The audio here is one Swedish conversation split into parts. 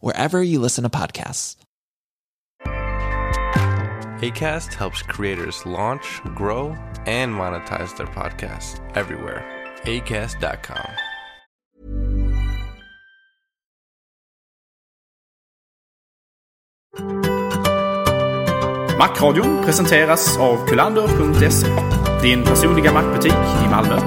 wherever you listen to podcasts. ACAST helps creators launch, grow, and monetize their podcasts everywhere. ACAST.com. Macradion presenteras av kulander.se. Din personliga mackbutik i Malmö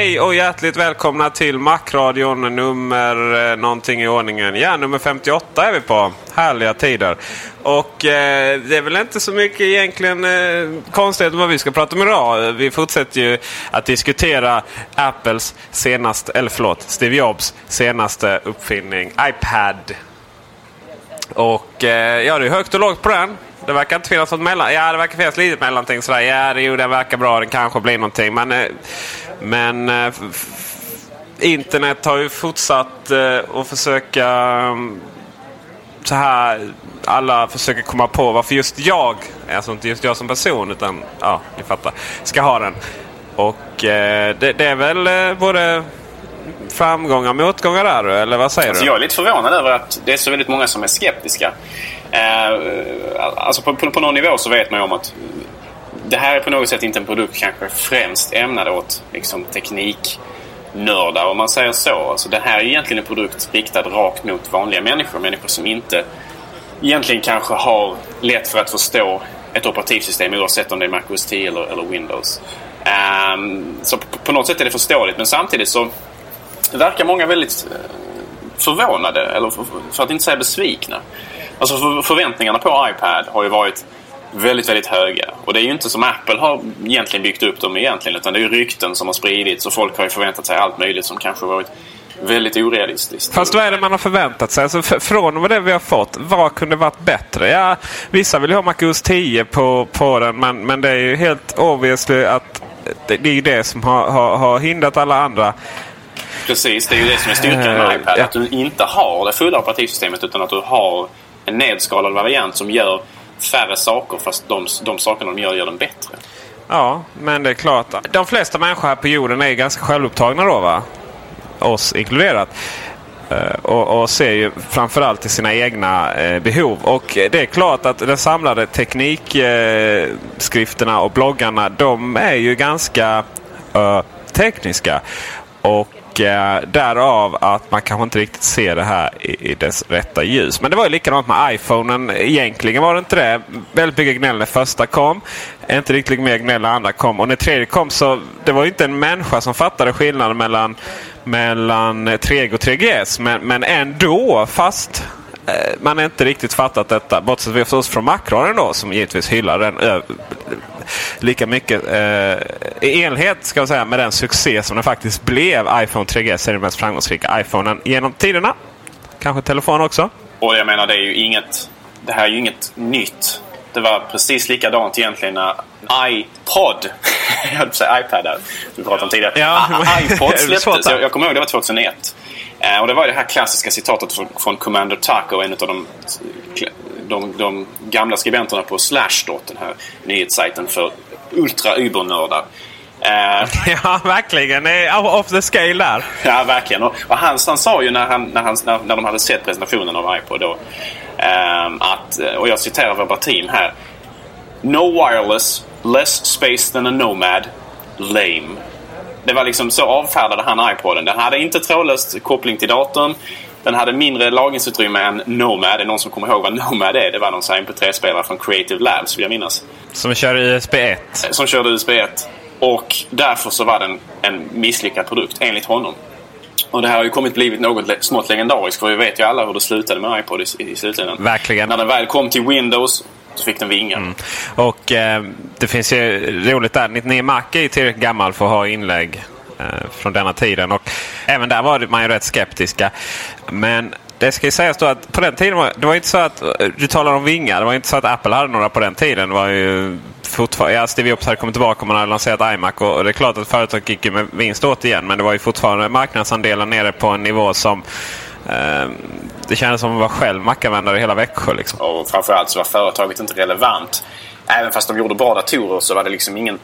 Hej och hjärtligt välkomna till Macradion nummer eh, någonting i ordningen. Ja, nummer 58 är vi på. Härliga tider. Och eh, det är väl inte så mycket egentligen eh, konstigt vad vi ska prata om idag. Vi fortsätter ju att diskutera Apples senaste, eller förlåt, Steve Jobs senaste uppfinning iPad. Och eh, ja, det är högt och lågt på den. Det verkar inte finnas något mellan. Ja, det verkar finnas lite mellanting sådär. Ja, det, jo, den verkar bra. Den kanske blir någonting. Men, eh, men eh, internet har ju fortsatt eh, att försöka mm, så här. Alla försöker komma på varför just jag, alltså inte just jag som person utan ja, ni fattar, ska ha den. Och eh, det, det är väl eh, både framgångar och motgångar där eller vad säger Alltså du? jag är lite förvånad över att det är så väldigt många som är skeptiska. Eh, alltså på, på, på någon nivå så vet man ju om att det här är på något sätt inte en produkt kanske främst ämnad åt liksom, tekniknördar om man säger så. Alltså det här är egentligen en produkt riktad rakt mot vanliga människor. Människor som inte egentligen kanske har lätt för att förstå ett operativsystem oavsett om det är Mac OS 10 eller, eller Windows. Um, så på, på något sätt är det förståeligt men samtidigt så verkar många väldigt eh, förvånade, eller för, för att inte säga besvikna. Alltså för, förväntningarna på iPad har ju varit väldigt, väldigt höga. Och det är ju inte som Apple har egentligen byggt upp dem egentligen utan det är ju rykten som har spridits och folk har ju förväntat sig allt möjligt som kanske varit väldigt orealistiskt. Fast vad är det man har förväntat sig? Alltså, från vad det vi har fått, vad kunde varit bättre? Ja, vissa vill ha MacOS 10 på, på den men, men det är ju helt obviously att det, det är ju det som har, har, har hindrat alla andra. Precis, det är ju det som är styrkan med Eh, iPad. Att du inte har det fulla operativsystemet utan att du har en nedskalad variant som gör färre saker fast de, de sakerna de gör gör dem bättre. Ja, men det är klart. De flesta människor här på jorden är ganska självupptagna då va? Oss inkluderat. Eh, och, och ser ju framförallt till sina egna eh, behov. Och det är klart att de samlade teknikskrifterna eh, och bloggarna de är ju ganska eh, tekniska. Och eh, därav att man kanske inte riktigt ser det här i, i dess rätta ljus. Men det var ju likadant med iPhonen. Egentligen var det inte det. Väldigt mycket gnäll när första kom. Inte riktigt mer gnäll när andra kom. Och när tredje kom så det var ju inte en människa som fattade skillnaden mellan, mellan 3G och 3GS. Men, men ändå fast eh, man har inte riktigt fattat detta. Bortsett förstås från Macradion då som givetvis hyllar den lika mycket eh, i enlighet ska jag säga, med den succé som den faktiskt blev. iPhone 3GS är den mest framgångsrika iPhonen genom tiderna. Kanske telefon också. Och jag menar, det är ju inget... Det här är ju inget nytt. Det var precis likadant egentligen när iPod, jag höll på att säga iPad där, vi pratade om tidigare. Ja, Ah, iPod det är svårt släpptes, jag, jag kommer ihåg det var 2001. Eh, och det var det här klassiska citatet från, från Commander Taco, en av de, de, de gamla skribenterna på Slashdot, den här nyhetssajten för ultra-ubernördar. Eh, Ja, verkligen. Det är off the scale där. Ja, verkligen. Och, och han, han sa ju när, han, när, han, när, när de hade sett presentationen av iPod då, ehm, att, och jag citerar verbatim här. No wireless, less space than a Nomad, lame. Det var liksom så avfärdade han iPoden. Den hade inte trådlös koppling till datorn. Den hade mindre lagringsutrymme än Nomad. Är det någon som kommer ihåg vad Nomad är? Det var någon sån här MP3-spelare från Creative Labs vill jag minnas. Som kör USB 1. Som körde USB 1. Och därför så var den en misslyckad produkt, enligt honom. Och det här har ju kommit blivit något smått legendariskt för vi vet ju alla hur det slutade med iPod i, i slutändan. Verkligen. När den väl kom till Windows så fick den vingar. Och eh, det finns ju roligt där. 99 Mac är ju tillräckligt gammal för att ha inlägg eh, Eh, från denna tiden. Och även där var man ju rätt skeptiska. Men det ska ju sägas då att på den tiden var det var inte så att du talar om vingar. Det var inte så att Apple hade några på den tiden. Det var ju fortfarande, ja, Steve Jobs hade kommit tillbaka och man hade lanserat iMac. Och, och det är klart att företaget gick ju med vinst åt igen. Men det var ju fortfarande marknadsandelen nere på en nivå som eh, det kändes som att vara själv Mac-användare i hela Växjö. Liksom. Och framförallt så var företaget inte relevant. Även fast de gjorde bra datorer så var det liksom ingen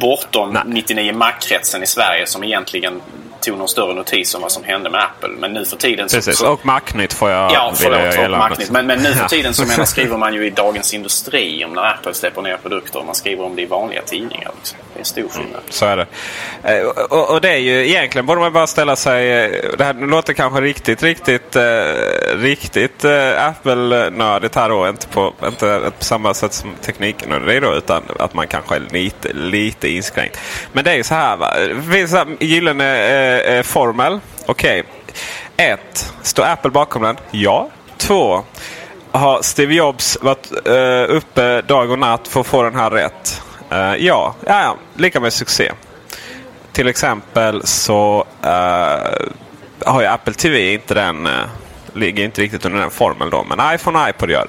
bortom Nej. 99 Mac-kretsen i Sverige som egentligen tog någon större notis om vad som hände med Apple. Men nu för tiden så... Precis. så Och Macnytt får jag Ja, jag förlåt. göra Och. Macnytt. Men, men nu för tiden så menar, skriver man ju i Dagens Industri om när Apple släpper ner produkter. Man skriver om det i vanliga tidningar. Liksom. Det är stor skillnad. Mm, så är det. Eh, och, och det är ju egentligen borde man bara ställa sig. Eh, det här låter kanske riktigt, riktigt, eh, riktigt Apple-nördigt här då. Inte på, inte på samma sätt som tekniknördig då. Utan att man kanske är lite, lite inskränkt. Men det är ju så här va. Det finns en gyllene eh, formel. Okej. Ett. Står Apple bakom den? Ja. Två. Har Steve Jobs varit eh, uppe dag och natt för att få den här rätt? Eh, ja. ja, ja, lika med succé. Till exempel så eh, har ju Apple TV inte den, eh, ligger inte riktigt under den formeln då. Men iPhone och iPod gör.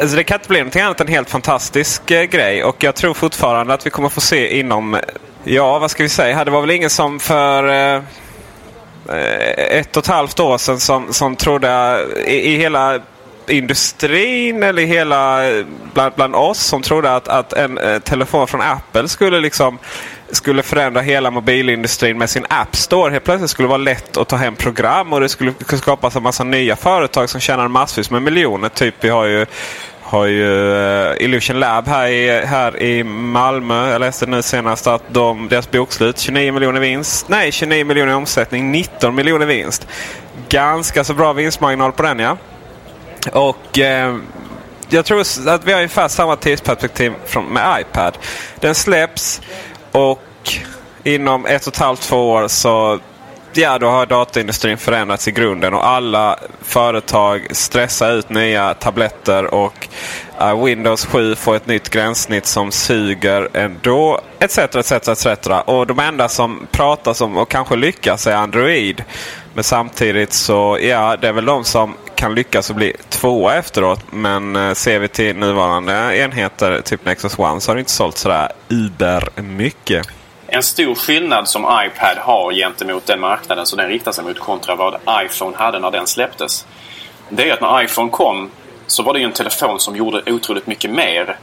Alltså det kan inte bli någonting annat än en helt fantastisk eh, grej. Och jag tror fortfarande att vi kommer få se inom, ja vad ska vi säga, det var väl ingen som för eh, ett och ett halvt år sedan som, som trodde i, i hela industrin eller hela bland, bland oss som trodde att, att en eh, telefon från Apple skulle liksom skulle förändra hela mobilindustrin med sin App Store. Helt plötsligt skulle det vara lätt att ta hem program och det skulle skapas en massa nya företag som tjänar massvis med miljoner. Typ vi har ju har ju eh, Illusion Lab här i, här i Malmö. Jag läste nu senast att de, deras bokslut 29 miljoner vinst. Nej, 29 miljoner i omsättning, 19 miljoner vinst. Ganska så bra vinstmarginal på den ja. Och eh, jag tror att vi har ungefär samma tidsperspektiv från, med iPad. Den släpps och inom ett och ett halvt, två år så ja, då har dataindustrin förändrats i grunden och alla företag stressar ut nya tabletter och uh, Windows 7 får ett nytt gränssnitt som suger ändå etc. etc, etc. Och de enda som pratar som och kanske lyckas är Android. Men samtidigt så ja, det är väl de som kan lyckas och bli tvåa efteråt. Men eh, ser vi till nuvarande enheter, typ Nexus One, så har det inte sålt sådär uber mycket. En stor skillnad som iPad har gentemot den marknaden som den riktar sig mot kontra vad iPhone hade när den släpptes. Det är att när iPhone kom så var det ju en telefon som gjorde otroligt mycket mer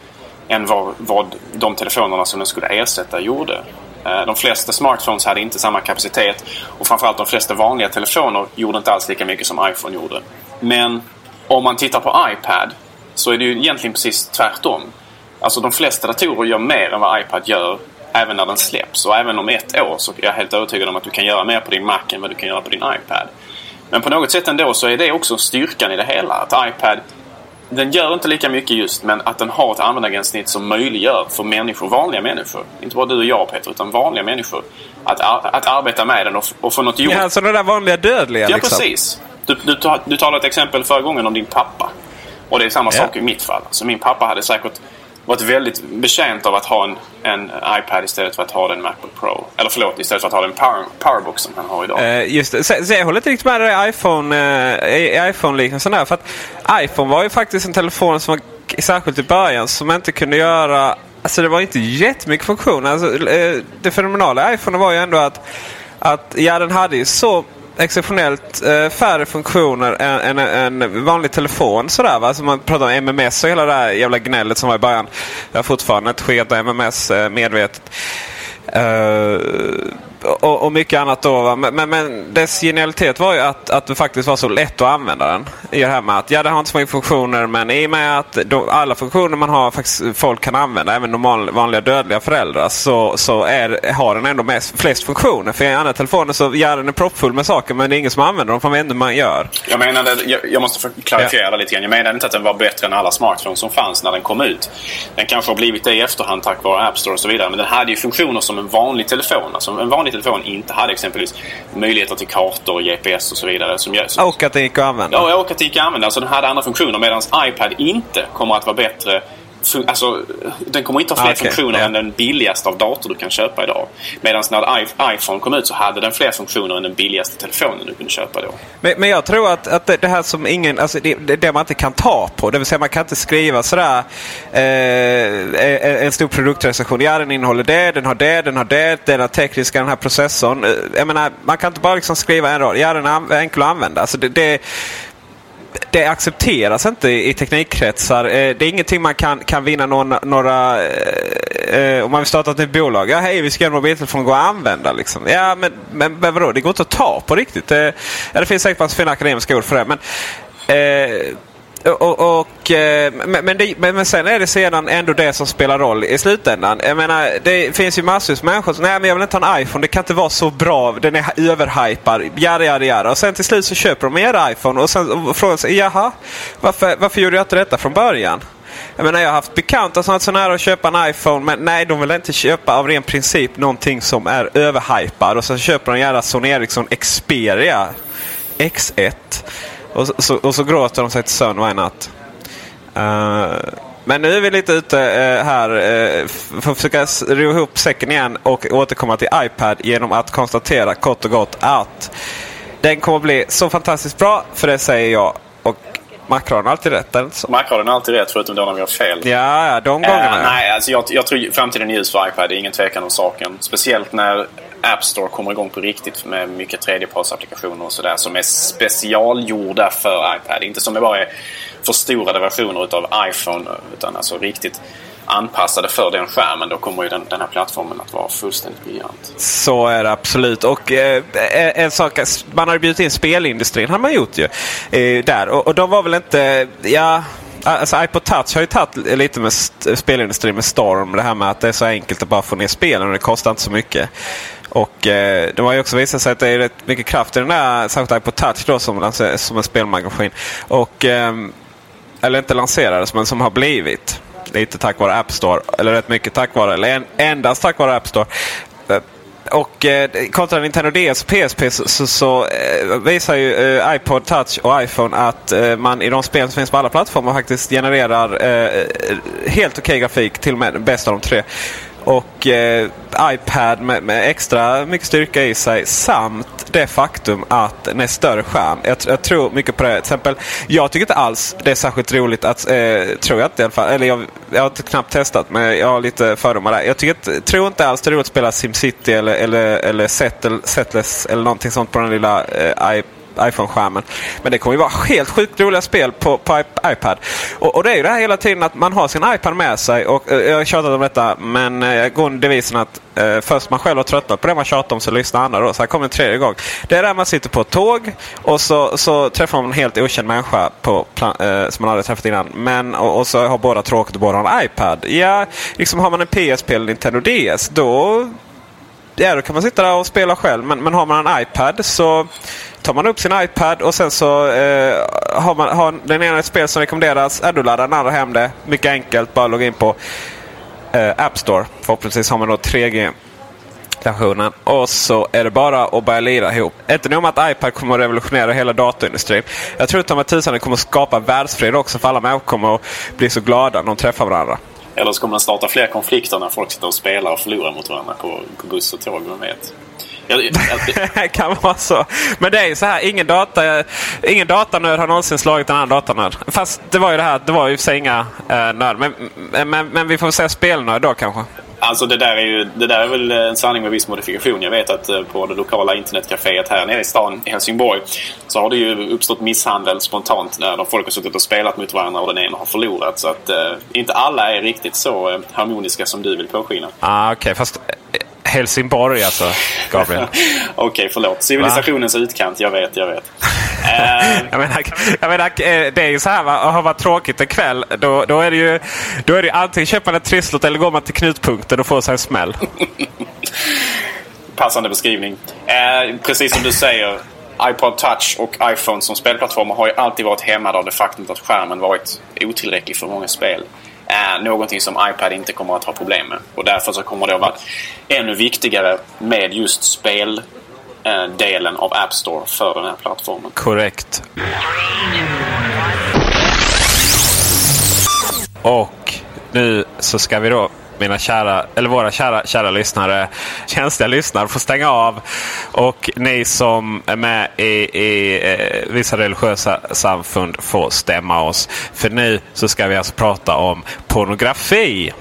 än vad, vad de telefonerna som den skulle ersätta gjorde. Eh, de flesta smartphones hade inte samma kapacitet och framförallt de flesta vanliga telefoner gjorde inte alls lika mycket som iPhone gjorde. Men om man tittar på iPad så är det ju egentligen precis tvärtom. Alltså de flesta datorer gör mer än vad iPad gör även när den släpps. Och även om ett år så är jag helt övertygad om att du kan göra mer på din Mac än vad du kan göra på din iPad. Men på något sätt ändå så är det också styrkan i det hela. Att iPad, den gör inte lika mycket just men att den har ett användargränssnitt som möjliggör för människor, vanliga människor, inte bara du och jag Peter, utan vanliga människor, att, ar- att arbeta med den och, och få något gjort. Ja, alltså de där vanliga dödliga Ja, liksom. precis. Du, du, du talade ett exempel förra gången om din pappa. Och det är samma Ja. sak i mitt fall. Alltså, min pappa hade säkert varit väldigt betjänt av att ha en, en iPad istället för att ha den Macbook Pro. Eller förlåt, istället för att ha den Power, Powerbook som han har idag. Eh, just det. Så, så jag håller inte riktigt med dig iPhone, eh, iPhone-liknelsen där. För att iPhone var ju faktiskt en telefon som var särskilt i början som inte kunde göra Alltså det var inte jättemycket funktioner. Alltså, eh, det fenomenala i iPhone var ju ändå att, att ja, den hade ju så exceptionellt eh, färre funktioner än, en, en vanlig telefon. Sådär, va? Alltså man pratar om MMS och hela det här jävla gnället som var i början. Jag har fortfarande inte skickat MMS eh, medvetet. Eh, och, och, mycket annat då. Men, men, men, dess genialitet var ju att, att det faktiskt var så lätt att använda den. I det här med att ja, det har inte så många funktioner men i och med att de, alla funktioner man har faktiskt folk kan använda, även normal, vanliga dödliga föräldrar, så, så är, har den ändå mest, flest funktioner. För i andra telefoner så ja, den är proppfull med saker men det är ingen som använder dem för man vet inte hur man gör. Jag menade, jag, jag måste klarifiera ja. lite grann. Jag menade inte att den var bättre än alla smartphones som fanns när den kom ut. Den kanske har blivit det i efterhand tack vare App Store och så vidare. Men den hade ju funktioner som en vanlig telefon. Alltså en vanlig telefon inte hade exempelvis möjligheter till kartor, och GPS och så vidare. Som, som, och att det gick att använda. Ja, och att det gick att använda. Alltså den hade andra funktioner medan iPad inte kommer att vara bättre Alltså, den kommer inte ha fler okay, funktioner ja. än den billigaste av dator du kan köpa idag. Medan när iPhone kom ut så hade den fler funktioner än den billigaste telefonen du kunde köpa då. Men, men jag tror att, att det här som ingen, alltså det, det, man inte kan ta på, det vill säga man kan inte skriva sådär eh, eh en stor produktrecension. Ja, den innehåller det, den har det, den har det, den har tekniska, den här processorn. Eh, jag menar, man kan inte bara liksom skriva en rad. Ja, den är enkel att använda. Alltså det, det det accepteras inte i teknikkretsar. Eh, det är ingenting man kan, kan vinna någon, några eh, eh, om man vill starta ett nytt bolag. Ja, hej, vi ska göra en mobiltelefon gå att använda. Liksom. Ja, men, men, men vadå? Det går inte att ta på riktigt. Det, ja, det finns säkert fina akademiska ord för det. Men, eh, och, och, eh, men, men, det, men, sen är det sedan ändå det som spelar roll i slutändan. Jag menar, det finns ju massor av människor som nej men jag vill inte ha en iPhone. Det kan inte vara så bra. Den är överhypad. Jada, jada, jada. Och sen till slut så köper de en iPhone och sen frågar sig jaha, varför, varför gjorde jag inte detta från början? Jag menar jag har haft bekanta som varit så nära att köpa en iPhone men nej de vill inte köpa av ren princip någonting som är överhypad. Och sen köper de en jävla Sony Ericsson Xperia X1. Och så, och så gråter de sig till sömn varje natt. Uh, men nu är vi lite ute uh, här uh, för att försöka ro ihop säcken igen och återkomma till iPad genom att konstatera kort och gott att den kommer att bli så fantastiskt bra. För det säger jag. Macron har alltid rätt, är inte så? Macron har alltid rätt förutom då när vi har fel. Ja, ja de gångerna. Uh, nej, alltså jag, jag tror framtiden är ljus för iPad. Det är ingen tvekan om saken. Speciellt när App Store kommer igång på riktigt med mycket tredjepartsapplikationer och sådär som är specialgjorda för iPad. Inte som det bara är förstorade versioner utav iPhone utan alltså riktigt anpassade för den skärmen. Då kommer ju den, den här plattformen att vara fullständigt briljant. Så är det absolut. Och eh, eh en sak, man har ju bjudit in spelindustrin har man gjort ju. Eh, där. Och, och de var väl inte, ja Alltså iPod Touch har ju tagit lite med spelindustrin med storm. Det här med att det är så enkelt att bara få ner spelen och det kostar inte så mycket. Och eh, det har ju också visat sig att det är rätt mycket kraft i den där, särskilt Ipod Touch då som, alltså, som en spelmaskin. Och, eh, eller inte lanserades men som har blivit. Lite tack vare App Store. Eller rätt mycket tack vare, eller en, endast tack vare App Store. Eh, och eh, kontra Nintendo DS och PSP så, så, så eh, visar ju eh, iPod Touch och iPhone att eh, man i de spel som finns på alla plattformar faktiskt genererar eh, eh helt okej okay grafik. Till och med bäst av de tre och eh, iPad med, med, extra mycket styrka i sig samt det faktum att den är större skärm. Jag, jag, tror mycket på det. Till exempel, jag tycker inte alls det är särskilt roligt att, eh, tror jag inte i alla fall, eller jag, jag har inte knappt testat men jag har lite fördomar där. Jag tycker, tror inte alls det är roligt att spela SimCity eller, eller, eller Settle, Settless eller någonting sånt på den lilla eh, iPad iPhone-skärmen. Men det kommer ju vara helt sjukt roliga spel på, på iPad. Och, och, det är ju det här hela tiden att man har sin iPad med sig. Och, eh, jag har tjatat om detta men eh, jag går under devisen att eh, först man själv har tröttnat på det man tjatar om så lyssnar andra då. Så här kommer en tredje gång. Det är där man sitter på ett tåg och så, så träffar man en helt okänd människa på plan, eh, som man aldrig träffat innan. Men, och, och, så har båda tråkigt och båda har en iPad. Ja, liksom har man en PSP eller Nintendo DS då ja, då kan man sitta där och spela själv. Men, men har man en iPad så tar man upp sin iPad och sen så eh, har, man, har den ena ett spel som rekommenderas. Äh, då laddar den andra hem det. Mycket enkelt. Bara logga in på eh, App Store. Förhoppningsvis har man då 3G. Stationen. Och så är det bara att börja lira ihop. Inte nog med att iPad kommer att revolutionera hela datorindustrin. Jag tror att de tusan kommer att skapa världsfred också för alla människor kommer att bli så glada när de träffar varandra. Eller så kommer den starta fler konflikter när folk sitter och spelar och förlorar mot varandra på, på buss och tåg. Vem vet? Det kan vara så. Men det är ju så här, ingen, data, ingen datanörd har någonsin slagit en annan datanörd. Fast det var ju det här, det var ju för sig inga eh, nörd. Men, men, men vi får säga spelnörd då kanske. Alltså det där, är ju, det där är väl en sanning med viss modifikation. Jag vet att eh, på det lokala internetcaféet här nere i stan i Helsingborg så har det ju uppstått misshandel spontant när de folk har suttit och spelat mot varandra och den ena har förlorat. Så att eh, inte alla är riktigt så eh, harmoniska som du vill påskina. Ah, Okej, okay. fast Helsingborg alltså, Gabriel. Okej, okay, förlåt. Civilisationens Va? utkant, jag vet, jag vet. jag, menar, jag menar, eh, det är ju så här, va? har varit tråkigt en kväll då, då är det ju då är det antingen köper man en trisslott eller går man till knutpunkten och får sig en smäll. Passande beskrivning. Eh, precis som du säger, iPod Touch och iPhone som spelplattformar har ju alltid varit hämmade av det faktum att skärmen varit otillräcklig för många spel är någonting som iPad inte kommer att ha problem med. Och därför så kommer det att vara ännu viktigare med just speldelen eh, av App Store för den här plattformen. Korrekt. Och nu så ska vi då mina kära, eller våra kära, kära lyssnare, känsliga lyssnare får stänga av. Och ni som är med i, i eh, vissa religiösa samfund får stämma oss. För nu så ska vi alltså prata om pornografi.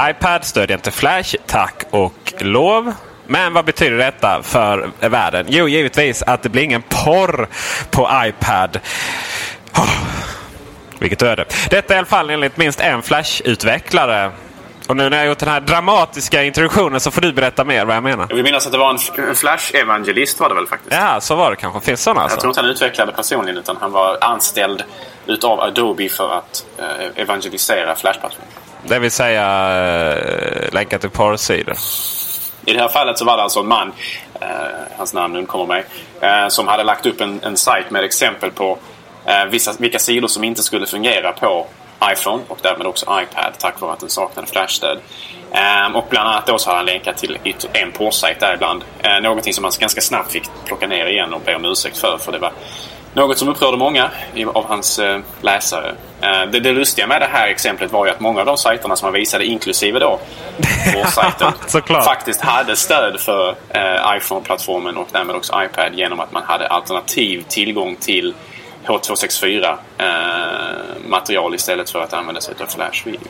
iPad stödjer inte Flash, tack och lov. Men vad betyder detta för världen? Jo, givetvis att det blir ingen porr på iPad. Oh, vilket öde. Detta är i alla fall enligt minst en Flash-utvecklare. Och nu när jag gjort den här dramatiska introduktionen så får du berätta mer vad jag menar. Jag vill minnas att det var en, Flash-evangelist var det väl faktiskt? Ja, så var det kanske. Finns sådana alltså? Jag tror inte han utvecklade personligen utan han var anställd utav Adobe för att eh, evangelisera Flash-plattformen. Det vill säga eh, länka till porrsidor? I det här fallet så var det alltså en man, eh, hans namn undkommer mig, eh, som hade lagt upp en, en sajt med exempel på eh, vissa, vilka sidor som inte skulle fungera på iPhone och därmed också iPad tack vare att den saknade flashstöd. Um, och bland annat då så har han länkat till en porrsajt däribland. Uh, någonting som man ganska snabbt fick plocka ner igen och be om ursäkt för. För det var något som upprörde många av hans uh, läsare. Uh, det, det lustiga med det här exemplet var ju att många av de sajterna som han visade, inklusive då porrsajten, faktiskt hade stöd för iPhone-plattformen och därmed också iPad genom att man hade alternativ tillgång till H264 eh, material istället för att använda sig av Flash Video.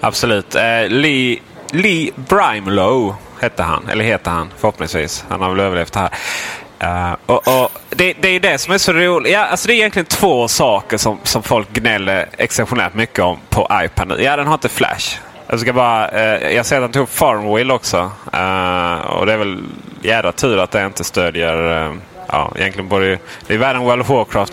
Absolut. Eh, Lee, Lee Brimelow hette han, eller heter han förhoppningsvis. Han har väl överlevt det här. Uh, och, och det, det, är det som är så roligt. Ja, alltså det är egentligen två saker som, som folk gnäller exceptionellt mycket om på iPad nu. Ja, den har inte Flash. Jag ska bara, uh, jag ser att den tog upp Farmwheel också. Uh, och det är väl jädra tur att det inte stödjer ja, egentligen både... Det är värre än World of Warcraft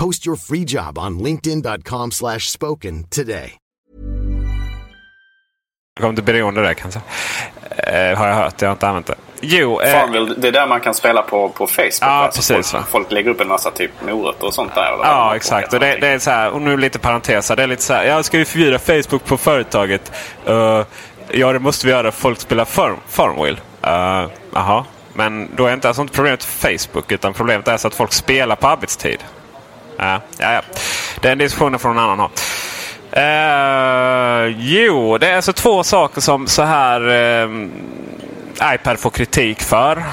Post your free job on linkedin.com/spoken today. kommer inte beroende det kanske. Eh, har jag hört. Jag har inte använt det. Jo, eh, Farmville, det är där man kan spela på, på Facebook. Ja, alltså precis, folk, folk lägger upp en massa typ morötter och sånt där. vad Ja, exakt. Och det, det är så här, och nu lite parenteser. Det är lite så här, jag ska ju förbjuda Facebook på företaget. Uh, ja, det måste vi göra. Folk spelar farm, Farmville. Uh, Jaha. Men då är inte alltså inte problemet Facebook utan problemet är så att folk spelar på arbetstid. Ja, ja, ja. Den diskussionen får någon annan ha. Uh, jo, det är alltså två saker som så här uh, iPad får kritik för.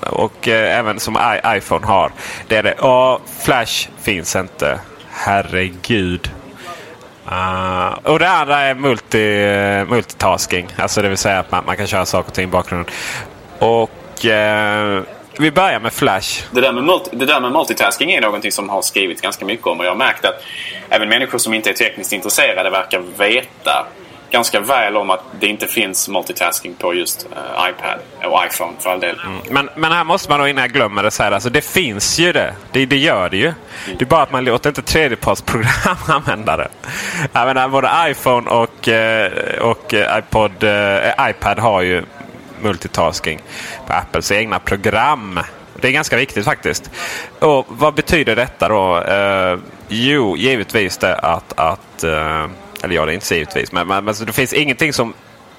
Och uh, även som I iPhone har. Det är det. Ja, Flash finns inte. Herregud. Uh, och det andra är multi, multitasking. Alltså det vill säga att man, man kan köra saker och ting i bakgrunden. Och vi börjar med Flash. Det där, med multi, det där med multitasking är någonting som har skrivits ganska mycket om. Och jag har märkt att även människor som inte är tekniskt intresserade verkar veta ganska väl om att det inte finns multitasking på just eh, iPad och iPhone för all del. Men, men här måste man då innan jag glömmer det säga alltså det finns ju det. Det, det gör det ju. Det är bara att man låter inte tredjepartsprogram använda det. Jag menar, både iPhone och, eh, och eh, iPod, eh, iPad har ju multitasking på Apples egna program. Det är ganska viktigt faktiskt. Och Vad betyder detta då? Eh, jo, givetvis det att, att eh, eller ja, det är inte så givetvis. Men, men, men så det finns ingenting som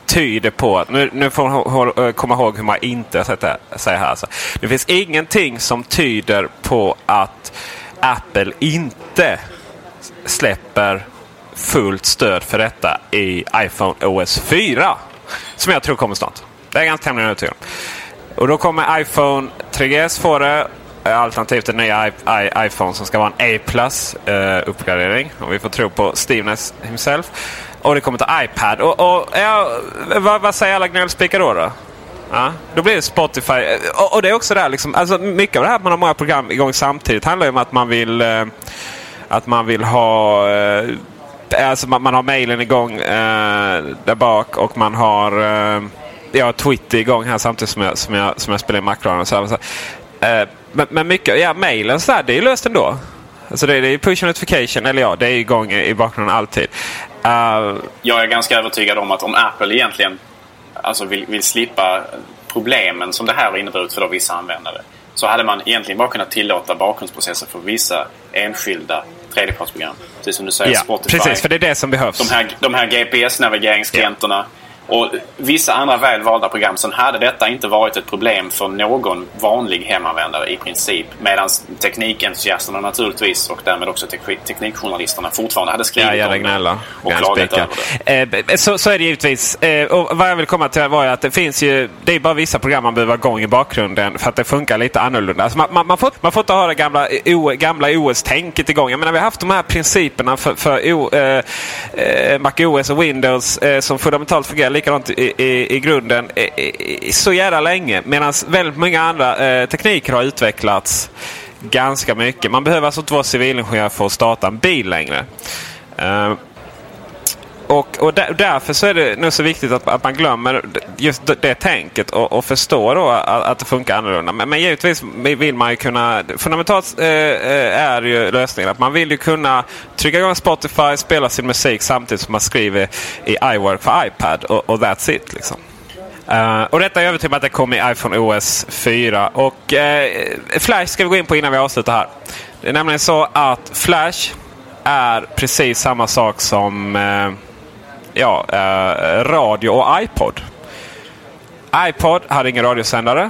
tyder på att... Nu, nu får man eh, komma ihåg hur man inte sätter, säger här. Alltså. Det finns ingenting som tyder på att Apple inte släpper fullt stöd för detta i iPhone OS 4. Som jag tror kommer snart. Det är jag ganska tämligen övertygad om. Och då kommer iPhone 3GS få det. Alternativt den nya I- I- iPhone som ska vara en A-plus eh, uppgradering. Om vi får tro på Steveness himself. Och det kommer till iPad. Och, och ja, vad, vad säger alla gnällspikar då? då? Ja, då blir det Spotify. Eh, och, och det är också där liksom, alltså mycket av det här att man har många program igång samtidigt handlar ju om att man vill eh, att man vill ha eh, Alltså man, man har mailen igång eh, där bak och man har eh, ja, Twitter igång här samtidigt som jag, som jag, som jag spelar in. Och så så. Eh, men, men mycket, ja mailen så där, det är ju löst ändå. Alltså det, det är push notification, eller ja, det är igång i, i bakgrunden alltid. Eh, Jag är ganska övertygad om att om Apple egentligen alltså vill, vill slippa problemen som det här har inneburit för vissa användare så hade man egentligen bara kunnat tillåta bakgrundsprocesser för vissa enskilda tredjepartsprogram. Precis som du säger, ja, Spotify. precis, för det är det som behövs. De här, de här GPS-navigeringsklienterna. Och vissa andra väl valda program. Sen hade detta inte varit ett problem för någon vanlig hemanvändare i princip. Medan teknikentusiasterna naturligtvis och därmed också tek- teknikjournalisterna fortfarande hade skrivit Ja, om det och klagat över det. Eh, så, så är det givetvis. Eh, och vad jag vill komma till var att det finns ju... Det är bara vissa program man behöver ha igång i bakgrunden för att det funkar lite annorlunda. Alltså man, man, man, får, man får inte ha det gamla, o, gamla OS-tänket igång. Jag menar, vi har haft de här principerna för, för o, eh, eh, Mac OS och Windows eh, som fundamentalt fungerar likadant i, i, i grunden i, så jävla länge. Medan väldigt många andra eh, tekniker har utvecklats ganska mycket. Man behöver alltså inte vara civilingenjör för att starta en bil längre. Eh, och, och där, därför så är det nu så viktigt att, att man glömmer just det, det tänket och, och förstår då att, att det funkar annorlunda. Men, men givetvis vill man ju kunna... Fundamentalt eh, eh, är ju lösningen att man vill ju kunna trycka igång Spotify, spela sin musik samtidigt som man skriver i iWork för iPad och, och that's it. Liksom. Uh, och detta är jag övertygad om att det kommer i iPhone OS 4. Och eh, Flash ska vi gå in på innan vi avslutar här. Det är nämligen så att Flash är precis samma sak som eh, ja, eh, radio och iPod. iPod hade ingen radiosändare.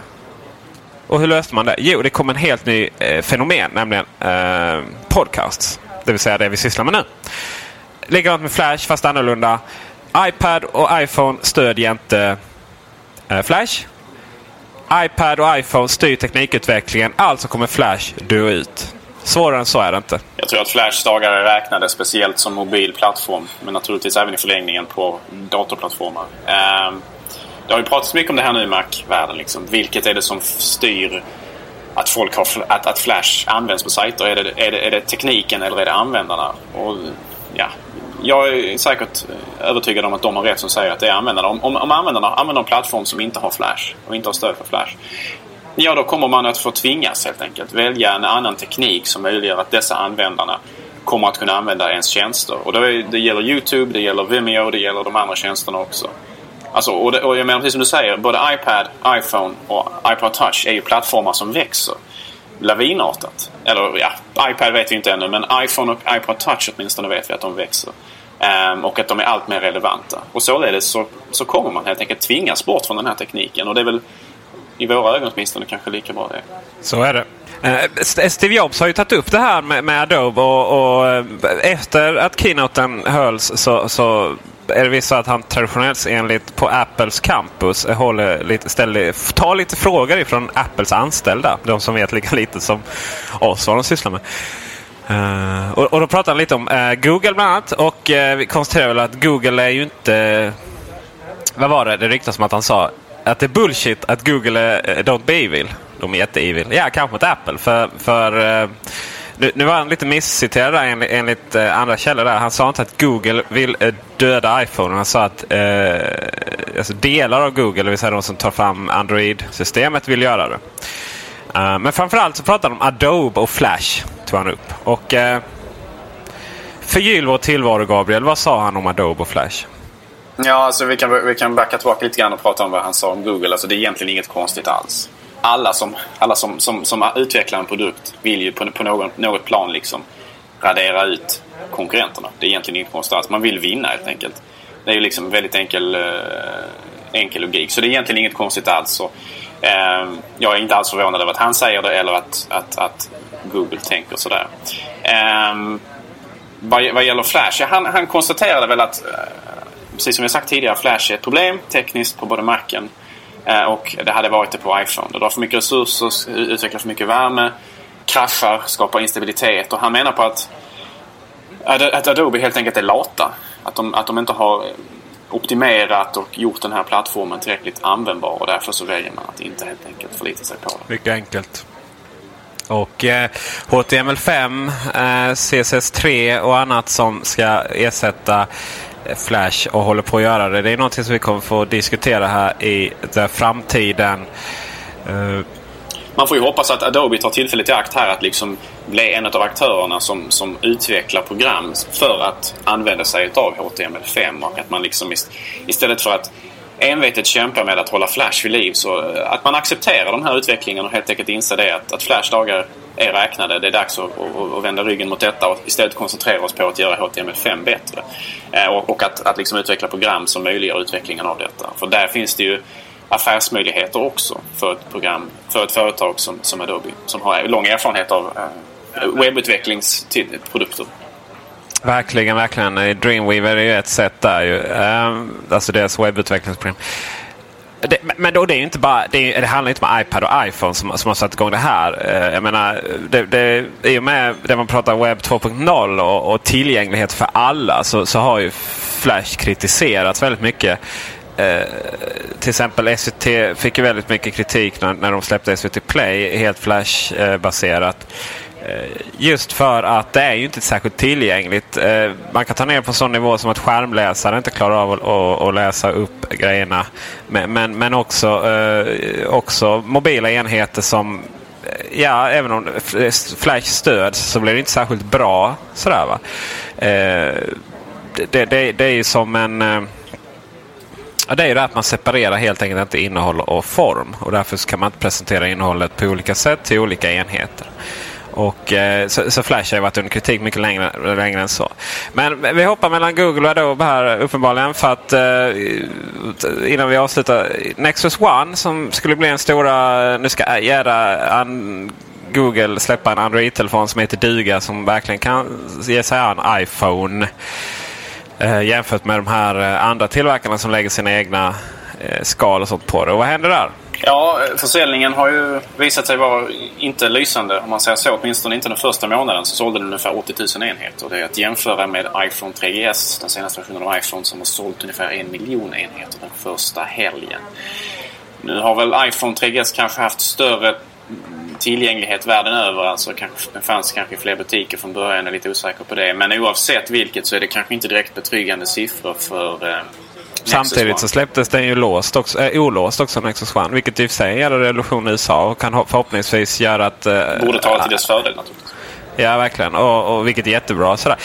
Och hur löste man det? Jo, det kom en helt ny eh, fenomen, nämligen eh, podcasts. Det vill säga det vi sysslar med nu. Likadant med Flash, fast annorlunda. iPad och iPhone stödjer inte eh, Flash. iPad och iPhone styr teknikutvecklingen, alltså kommer Flash dö ut. Svårare än så är det inte. Jag tror att Flash dagar är räknade, speciellt som mobil plattform. Men naturligtvis även i förlängningen på datorplattformar. Ehm, det har ju pratats mycket om det här nu i Mac-världen. Liksom. Vilket är det som styr att, folk har, att, att Flash används på sajter? Är det, är, det, är det tekniken eller är det användarna? Och, ja, jag är säkert eh, övertygad om att de har rätt som säger att det är användarna. Om, om, om användarna använder en plattform som inte har Flash och inte har stöd för Flash Ja, då kommer man att få tvingas helt enkelt välja en annan teknik som möjliggör att dessa användarna kommer att kunna använda ens tjänster. Och är, det gäller YouTube, det gäller Vimeo, det gäller de andra tjänsterna också. Alltså, och, det, och jag menar precis som du säger, både iPad, iPhone och iPod Touch är ju plattformar som växer lavinartat. Eller ja, iPad vet vi inte ännu men iPhone och iPod Touch åtminstone vet vi att de växer. Um, och att de är allt mer relevanta. Och således så, så kommer man helt enkelt tvingas bort från den här tekniken. Och det är väl i våra ögon åtminstone kanske lika bra det. Så är det. Eh, eh, Steve Jobs har ju tagit upp det här med, med Adobe och, och eh, efter att keynoten hölls så, så är det visst så att han traditionellt enligt på Apples campus håller lite, ställer, tar lite frågor ifrån Apples anställda. De som vet lika lite som oss vad de sysslar med. Uh, och, och, då pratar han lite om uh, Google bland annat. Och uh, vi konstaterar väl att Google är ju inte... Vad var det? Det ryktas som att han sa att det är bullshit att Google är eh, don't be evil. De är jätte-evil. Ja, kanske mot Apple. För, för eh, nu, nu var han lite missciterad där enligt, enligt andra källor. Där. Han sa inte att Google vill döda iPhone. Han sa att eh, alltså delar av Google, det vill säga de som tar fram Android-systemet, vill göra det. Uh, men framförallt så pratade han om Adobe och Flash. Tog han upp. Och eh, Förgyll vår tillvaro Gabriel. Vad sa han om Adobe och Flash? Ja, alltså vi kan, vi kan backa tillbaka lite grann och prata om vad han sa om Google. Alltså det är egentligen inget konstigt alls alla som, alla som, som, som utvecklar en produkt vill ju på, på någon, något plan liksom radera ut konkurrenterna. Det är egentligen inget konstigt alls. Man vill vinna helt enkelt. Det är ju liksom väldigt enkel, eh, enkel logik. Så det är egentligen inget konstigt alls. Så, eh, jag är inte alls förvånad över att han säger det eller att, att, att Google tänker sådär. Eh, vad, vad gäller Flash, ja, han, han konstaterade väl att eh, precis som jag sagt tidigare, Flash är ett problem tekniskt på både Macen Eh, och det hade varit det på iPhone. Det drar för mycket resurser, utvecklar för mycket värme, kraschar, skapar instabilitet. Och han menar på att, att Adobe helt enkelt är lata. Att de, att de inte har optimerat och gjort den här plattformen tillräckligt användbar och därför så väljer man att inte helt enkelt förlita sig på det. Mycket enkelt. Och eh, HTML5, eh, CSS3 och annat som ska ersätta Flash och håller på att göra det. Det är någonting som vi kommer få diskutera här i framtiden. Uh, man får ju hoppas att Adobe tar tillfället i akt här att liksom bli en av aktörerna som, som utvecklar program för att använda sig av HTML5 och att man liksom istället för att envetet kämpa med att hålla Flash vid liv så eh, att man accepterar den här utvecklingen och helt enkelt inser det att, att Flash dagar är räknade. Det är dags att, att, att, vända ryggen mot detta och istället koncentrera oss på att göra HTML5 bättre. Eh, och, och, att, att liksom utveckla program som möjliggör utvecklingen av detta. För där finns det ju affärsmöjligheter också för ett program, för ett företag som, som Adobe som har lång erfarenhet av eh, webbutvecklingsprodukter. Verkligen, verkligen. Dreamweaver är ju ett sätt där ju. Eh, alltså deras webbutvecklingsprogram. Det, men då, det, är inte bara, det, är, det handlar inte om iPad och iPhone som, som har satt igång det här. Eh, jag menar, det, det, I och med det man pratar om, webb 2.0 och, och, tillgänglighet för alla så, så har ju Flash kritiserats väldigt mycket. Eh, till exempel SVT fick ju väldigt mycket kritik när, när de släppte SVT Play helt Flash-baserat. Eh, Eh, just för att det är ju inte särskilt tillgängligt. Eh, man kan ta ner på sån nivå som att skärmläsare inte klarar av att, läsa upp grejerna. Men, men, men också, eh, också mobila enheter som Ja, även om Flash stöds så blir det inte särskilt bra. Sådär, va? Det, det, det är ju som en... Ja, det är ju det att man separerar helt enkelt inte innehåll och form. Och därför kan man inte presentera innehållet på olika sätt till olika enheter. Och, eh, så, så, Flash har ju varit under kritik mycket längre, längre än så. Men vi hoppar mellan Google och Adobe här uppenbarligen. För att eh, innan vi avslutar. Nexus One som skulle bli en stora... Nu ska göra Google släppa en Android-telefon som heter Duga som verkligen kan ge sig an iPhone. Eh, jämfört med de här eh, andra tillverkarna som lägger sina egna eh, skal och sånt på det. Och vad händer där? Ja, försäljningen har ju visat sig vara inte lysande om man säger så. Åtminstone inte den första månaden så sålde den ungefär 80 000 enheter. Det är att jämföra med iPhone 3GS, den senaste versionen av iPhone som har sålt ungefär en miljon enheter den första helgen. Nu har väl iPhone 3GS kanske haft större tillgänglighet världen över. Alltså kanske, den fanns kanske i fler butiker från början. Jag är lite osäker på det. Men oavsett vilket så är det kanske inte direkt betryggande siffror för eh, Samtidigt så släpptes den ju låst också, äh, olåst också, Nexus One. Vilket i och för sig är en revolution i USA och kan förhoppningsvis göra att... Äh, Borde tala till dess fördel naturligtvis. Ja, verkligen. Och, och vilket är jättebra. Sådär.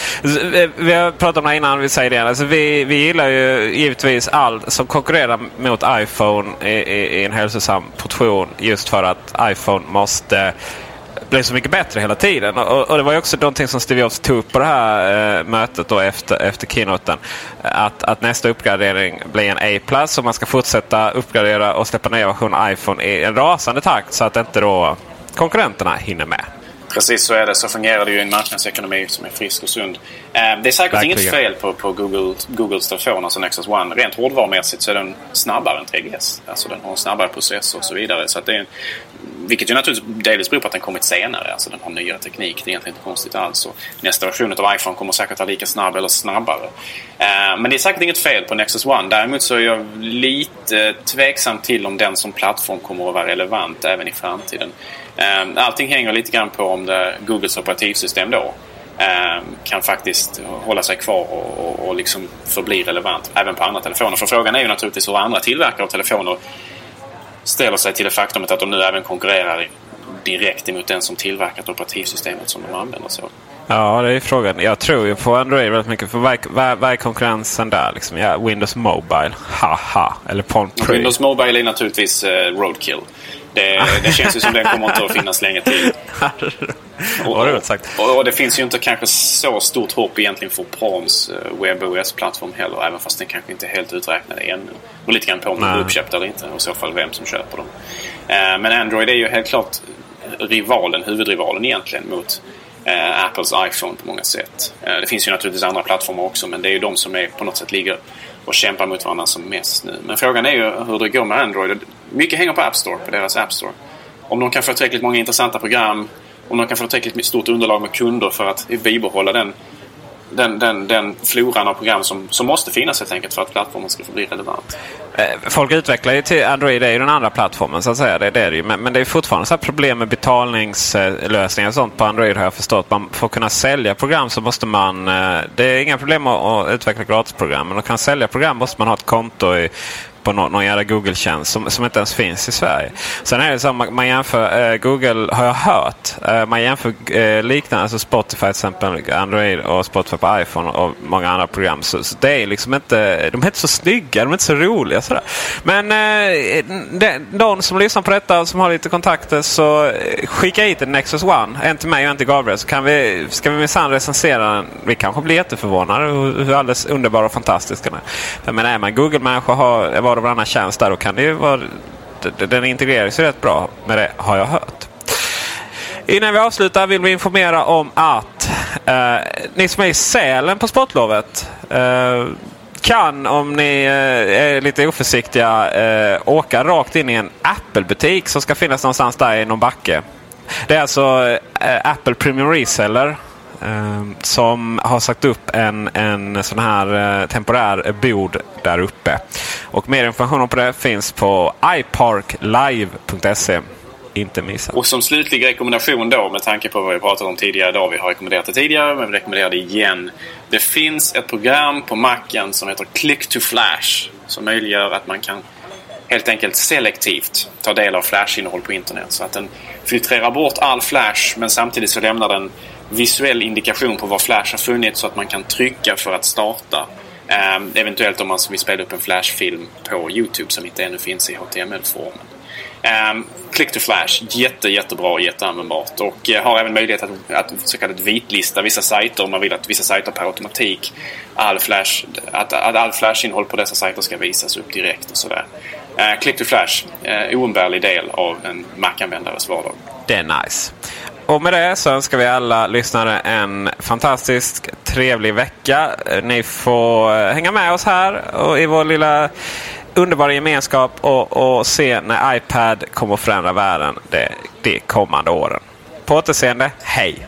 Vi har pratat om det innan, vi säger det igen. Alltså, vi, vi gillar ju givetvis allt som konkurrerar mot iPhone i, i, i en hälsosam portion. Just för att iPhone måste blev så mycket bättre hela tiden. Och, och det var ju också någonting som Steve Jobs tog upp på det här eh, mötet då efter, efter keynoten. Att, att nästa uppgradering blir en A+. Och man ska fortsätta uppgradera och släppa nya versioner iPhone i en rasande takt så att inte då konkurrenterna hinner med. Precis så är det. Så fungerar det ju i en marknadsekonomi som är frisk och sund. Eh, det är säkert Verkligen. inget fel på, på Google, Googles telefon, alltså Nexus One. Rent hårdvarumässigt så är den snabbare än 3GS. Alltså den har en snabbare processor och så vidare. Så det är, vilket ju naturligtvis delvis beror på att den kommit senare. Alltså den har nyare teknik. Det är egentligen inte konstigt alls. Och nästa version av iPhone kommer säkert vara lika snabb eller snabbare. Eh, men det är säkert inget fel på Nexus One. Däremot så är jag lite tveksam till om den som plattform kommer att vara relevant även i framtiden. Eh, allting hänger lite grann på om det, Googles operativsystem då eh, kan faktiskt hålla sig kvar och, och, och liksom förbli relevant även på andra telefoner. För frågan är ju naturligtvis hur andra tillverkare av telefoner ställer sig till det faktumet att de nu även konkurrerar direkt emot den som tillverkat operativsystemet som de använder sig av. Ja, det är frågan. Jag tror ju på Android väldigt mycket. För vad är konkurrensen där? Liksom? Ja, Windows Mobile. Haha. Eller Palm Pre. Windows Mobile är naturligtvis eh, Roadkill. Det, det känns ju som den kommer inte att finnas länge till. Och, och, och, det finns ju inte kanske så stort hopp egentligen för Palms eh, WebOS-plattform heller. Även fast den kanske inte är helt uträknad ännu. Och lite grann på om den är uppköpt eller inte. Och i så fall vem som köper dem. Eh, men Android är ju helt klart rivalen, huvudrivalen egentligen mot eh, Apples iPhone på många sätt. Eh, det finns ju naturligtvis andra plattformar också men det är ju de som är, på något sätt ligger och kämpar mot varandra som mest nu. Men frågan är ju hur det går med Android. Mycket hänger på App Store, på deras App Store. Om de kan få tillräckligt många intressanta program, om de kan få tillräckligt stort underlag med kunder för att bibehålla den den, den, den floran av program som, som måste finnas helt enkelt för att plattformen ska få bli relevant. Eh, folk utvecklar ju till Android, det är ju den andra plattformen så att säga. Det, det är det ju. Men, men det är fortfarande så problem med betalningslösningar och sånt på Android har jag förstått. Man får kunna sälja program så måste man... Eh, det är inga problem att utveckla gratisprogram. Men att kunna sälja program måste man ha ett konto i på någon, någon jävla Google-tjänst som, som inte ens finns i Sverige. Sen är det så att man, man jämför eh, Google, har jag hört, eh, man jämför eh, liknande, alltså Spotify till exempel, Android och Spotify på iPhone och många andra program. Så, så, det är liksom inte, de är inte så snygga, de är inte så roliga. Sådär. Men eh, det, någon som lyssnar på detta och som har lite kontakter så eh, skicka hit en Nexus One. En till mig och en till Gabriel. Så kan vi, ska vi minsann recensera den. Vi kanske blir jätteförvånade hur, hur alldeles underbar och fantastisk den är. Men är man Google-människa har var och varannan tjänst där. Då kan det ju vara, den integreras ju rätt bra med det har jag hört. Innan vi avslutar vill vi informera om att eh, ni som är i Sälen på sportlovet eh, kan, om ni eh, är lite oförsiktiga, eh, åka rakt in i en Apple-butik som ska finnas någonstans där i någon backe. Det är alltså eh, Apple Premium Reseller Ehm, som har sagt upp en, en sån här eh, temporär bod där uppe. Och mer information om det finns på iparklive.se. Inte missa. Och som slutlig rekommendation då med tanke på vad vi pratat om tidigare idag. Vi har rekommenderat det tidigare men vi rekommenderar det igen. Det finns ett program på Macen som heter Click to Flash. Som möjliggör att man kan helt enkelt selektivt ta del av flashinnehåll på internet. Så att den filtrerar bort all flash men samtidigt så lämnar den visuell indikation på var Flash har funnits så att man kan trycka för att starta. Eh, eventuellt om man vill spela upp en Flash-film på Youtube som inte ännu finns i HTML-formen. Eh, click to Flash, jätte, jättebra och jätteanvändbart. Och eh, har även möjlighet att, att så kallat vitlista vissa sajter om man vill att vissa sajter per automatik all flash, att, att all Flash-innehåll på dessa sajter ska visas upp direkt och sådär. Uh, Click to Flash, uh, oumbärlig del av en Mac-användares vardag. Det är nice. Och med det så önskar vi alla lyssnare en fantastisk trevlig vecka. Ni får eh, hänga med oss här och i vår lilla underbara gemenskap och, och se när iPad kommer att förändra världen de, de kommande åren. På återseende, hej!